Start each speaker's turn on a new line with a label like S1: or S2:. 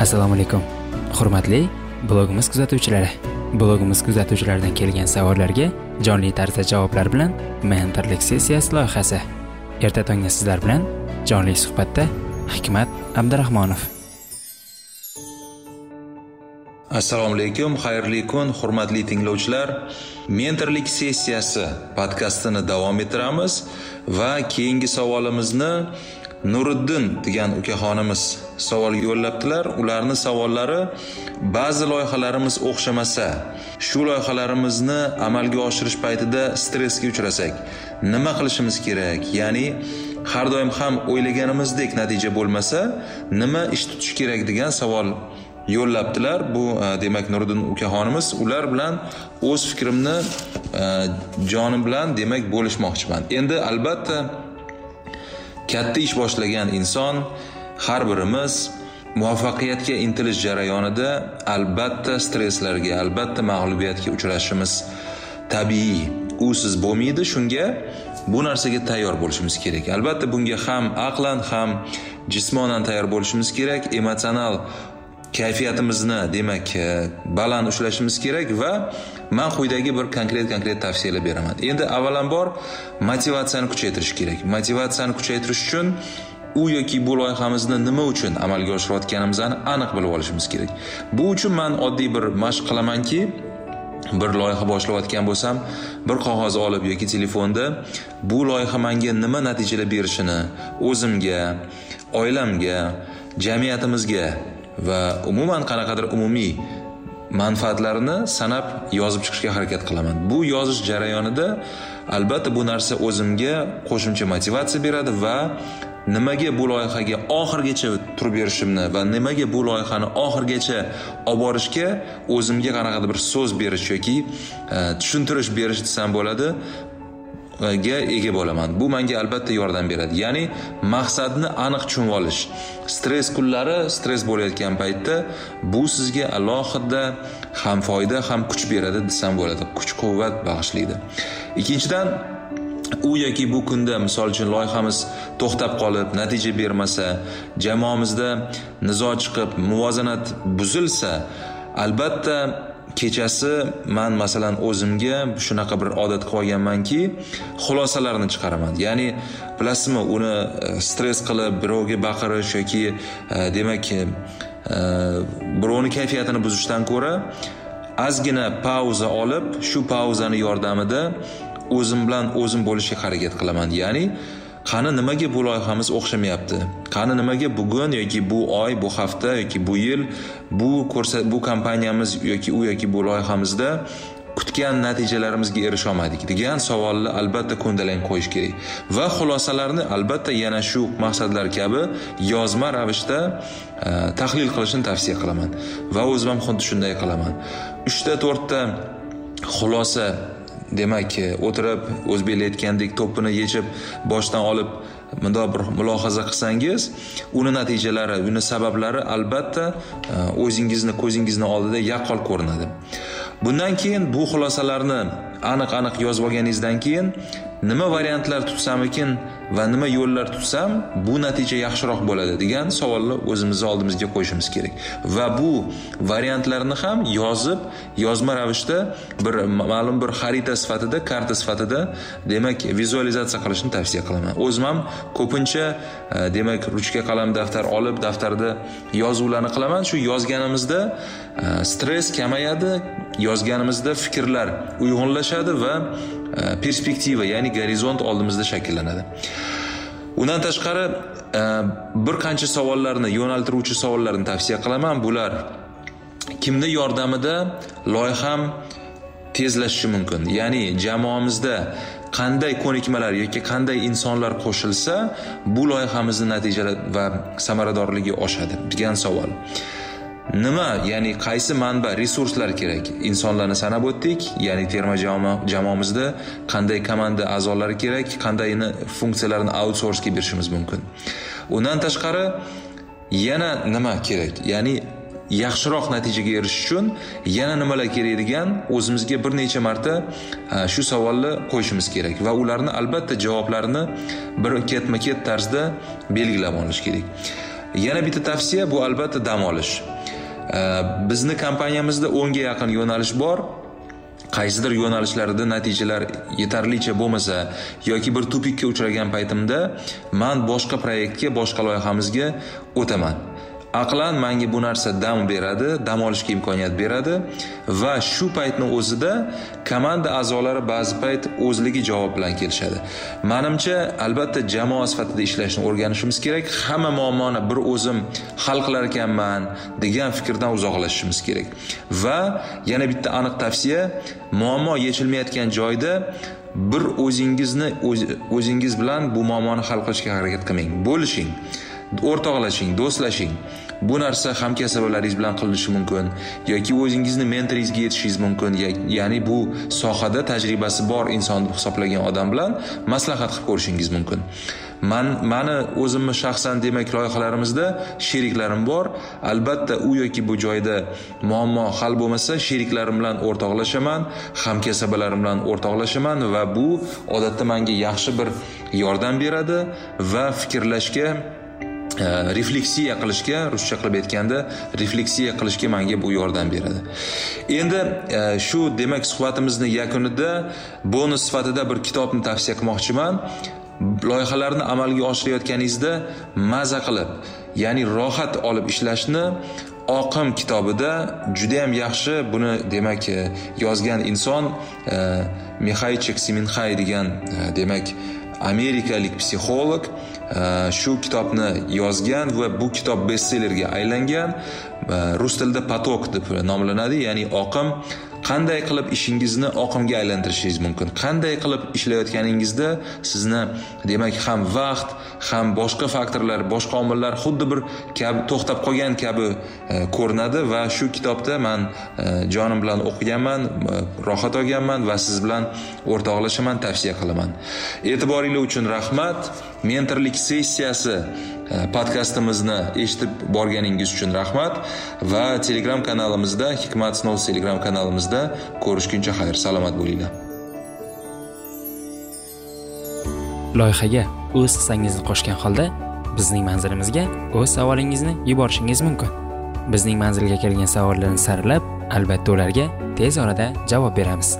S1: assalomu alaykum hurmatli blogimiz kuzatuvchilari. Blogimiz kuzatuvchilaridan kelgan savollarga jonli tarzda javoblar bilan mentorlik sessiyasi loyihasi. Erta tongda sizlar bilan jonli suhbatda hikmat abdurahmonov.
S2: Assalomu alaykum xayrli kun hurmatli tinglovchilar. Mentorlik sessiyasi podkastini davom ettiramiz va keyingi savolimizni nuriddin degan ukaxonimiz savol yo'llabdilar. Ularni savollari ba'zi loyihalarimiz o'xshamasa shu loyihalarimizni amalga oshirish paytida stressga uchrasak nima qilishimiz kerak? Ya'ni har doim ham o'ylaganimizdek natija bo'lmasa nima ish tutish kerak degan savol yo'llabdilar. Bu e, demak nuriddin ukaxonimiz ular bilan o'z fikrimni e, jonim bilan demak bo'lishmoqchiman. Endi albatta katta ish boshlagan inson har birimiz muvaffaqiyatga intilish jarayonida albatta stresslarga albatta mag'lubiyatga uchrashimiz tabiiy. Usiz bo'lmaydi shunga bu narsaga tayyor bo'lishimiz kerak. Albatta bunga ham aqlan ham jismonan tayyor bo'lishimiz kerak. Emotsional kayfiyatimizni demak e, baland ushlashimiz kerak va man quyidagi bir konkret konkret tavsiyalar beraman. Endi avvalambor motivatsiyani kuchaytirish kerak. Motivatsiyani kuchaytirish uchun u yoki bu loyihamizni nima uchun amalga oshirayotganimizni aniq bilib olishimiz kerak. Bu uchun man oddiy bir mashq qilamanki bir loyiha boshlayotgan bo'lsam bir qog'oz olib yoki telefonda bu loyiha manga nima natijalar berishini o'zimga oilamga jamiyatimizga va umuman qanaqadir umumiy manfaatlarini sanab yozib chiqishga harakat qilaman. Bu yozish jarayonida albatta bu narsa o'zimga qo'shimcha motivatsiya beradi va nimaga bu loyihaga oxirigacha turib berishimni va nimaga bu loyihani oxirigacha olib borishga o'zimga qanaqadir bir so'z berish yoki e, tushuntirish berish desam bo'ladi. Ga ega bo'laman. Bu menga albatta yordam beradi. Ya'ni maqsadni aniq tushunib olish. Stress kunlari stress bo'layotgan paytda bu sizga alohida ham foyda ham kuch beradi desam bo'ladi. Kuch quvvat bag'ishlaydi. Ikkinchidan u yoki bu kunda misol uchun loyihamiz to'xtab qolib natija bermasa jamoamizda nizo chiqib muvozanat buzilsa albatta kechasi man masalan o'zimga shunaqa bir odat qilib olganmanki xulosalarni chiqaraman. Ya'ni bilasizmi uni e, stress qilib birovga baqirish yoki e, demak e, birovni kayfiyatini buzishdan ko'ra ozgina pauza olib shu pauzani yordamida o'zim bilan o'zim bo'lishga harakat qilaman. Ya'ni qani nimaga bu loyihamiz o'xshamayapti? Qani nimaga bugun yoki bu oy bu hafta yoki bu yil bu ko'rsat bu kompaniyamiz yoki u yoki bu loyihamizda kutgan natijalarimizga erisha olmadik degan savolni albatta ko'ndalang qo'yish kerak. Va xulosalarni albatta yana shu maqsadlar kabi yozma ravishda e, tahlil qilishni tavsiya qilaman. Va o'zim ham xuddi shunday qilaman. Uchta to'rtta xulosa demak o'tirib o'zbeklar aytgandek to'pini yechib boshdan olib bundoq bir mulohaza qilsangiz uni natijalari uni sabablari albatta e, o'zingizni ko'zingizni oldida yaqqol ko'rinadi. Bundan keyin bu xulosalarni aniq aniq yozib olganingizdan keyin nima variantlar tutsamikin va nima yo'llar tutsam bu natija yaxshiroq bo'ladi degan savolni o'zimizni oldimizga qo'yishimiz kerak. Va bu variantlarni ham yozib yozma ravishda bir ma'lum bir xarita sifatida karta sifatida demak vizualizatsiya qilishni tavsiya qilaman. O'zim ham ko'pincha e, demak ruchka qalam daftar olib daftarda yozuvlarni qilaman. Shu yozganimizda e, stress kamayadi yozganimizda fikrlar uyg'unlash uyg'unlashadi va e, perspektiva ya'ni gorizont oldimizda shakllanadi. Undan tashqari e, bir qancha savollarni yo'naltiruvchi savollarni tavsiya qilaman. Bular kimni yordamida loyiham tezlashishi mumkin? Ya'ni jamoamizda qanday ko'nikmalar yoki qanday insonlar qo'shilsa bu loyihamizni natijalari va samaradorligi oshadi degan savol. Nima ya'ni qaysi manba resurslar kerak? Insonlarni sanab o'tdik ya'ni terma jamoamizda qanday komanda a'zolari kerak qanday funksiyalarni outsorsga berishimiz mumkin. Undan tashqari yana nima kerak? Ya'ni yaxshiroq natijaga erishish uchun yana nimalar kerak degan o'zimizga bir necha marta shu savolni qo'yishimiz kerak va ularni albatta javoblarini bir ketma ket tarzda belgilab olish kerak. Yana bitta tavsiya bu albatta dam olish. Bizni kompaniyamizda o'nga yaqin yo'nalish bor. Qaysidir yo'nalishlarda natijalar yetarlicha bo'lmasa yoki bir tupikka uchragan paytimda man boshqa proyektga boshqa loyihamizga o'taman. Aqlan menga bu narsa dam beradi dam olishga imkoniyat beradi va shu paytni o'zida komanda a'zolari ba'zi payt o'zligi javob bilan kelishadi. Manimcha albatta jamoa sifatida ishlashni o'rganishimiz kerak hamma muammoni bir o'zim hal qilar ekanman degan fikrdan uzoqlashishimiz kerak. Va yana bitta aniq tavsiya muammo yechilmayotgan joyda bir o'zingizni o'zingiz bilan bu muammoni hal qilishga harakat qilmang. Bo'lishing. O'rtoqlashing do'stlashing. Bu narsa hamkasblaringiz bilan qilinishi mumkin yoki o'zingizni mentoringizga yetishingiz mumkin ya'ni bu sohada tajribasi bor inson deb hisoblagan odam bilan maslahat qilib ko'rishingiz mumkin. Man mani o'zimni shaxsan demak loyihalarimizda sheriklarim bor. Albatta u yoki bu joyda muammo hal bo'lmasa sheriklarim bilan o'rtoqlashaman hamkasblarim bilan o'rtoqlashaman va bu odatda menga yaxshi bir yordam beradi va fikrlashga E, refleksiya qilishga ruscha qilib aytganda refleksiya qilishga menga bu yordam beradi. Endi e, shu demak suhbatimizni yakunida bonus sifatida bir kitobni tavsiya qilmoqchiman. Loyihalarni amalga oshirayotganingizda maza qilib ya'ni rohat olib ishlashni oqim kitobida judayam yaxshi buni demak e, yozgan inson mixaychik siminxay degan demak amerikalik psixolog e, shu kitobni yozgan va bu kitob bestsellerga aylangan e, rus tilida potok deb nomlanadi ya'ni oqim qanday qilib ishingizni oqimga aylantirishingiz mumkin? Qanday qilib ishlayotganingizda sizni demak ham vaqt ham boshqa faktorlar boshqa omillar xuddi bir kabi to'xtab qolgan kabi e, ko'rinadi va shu kitobda man e, jonim bilan o'qiganman e, rohat olganman va siz bilan o'rtoqlashaman tavsiya qilaman. E'tiboringlar uchun rahmat. Mentorlik sessiyasi E, podkastimizni eshitib borganingiz uchun rahmat va telegram kanalimizda hikmat snows telegram kanalimizda ko'rishguncha xayr salomat bo'linglar.
S1: Loyihaga o'z hissangizni qo'shgan holda bizning manzilimizga o'z savolingizni yuborishingiz mumkin. Bizning manzilga kelgan savollarni saralab albatta ularga tez orada javob beramiz.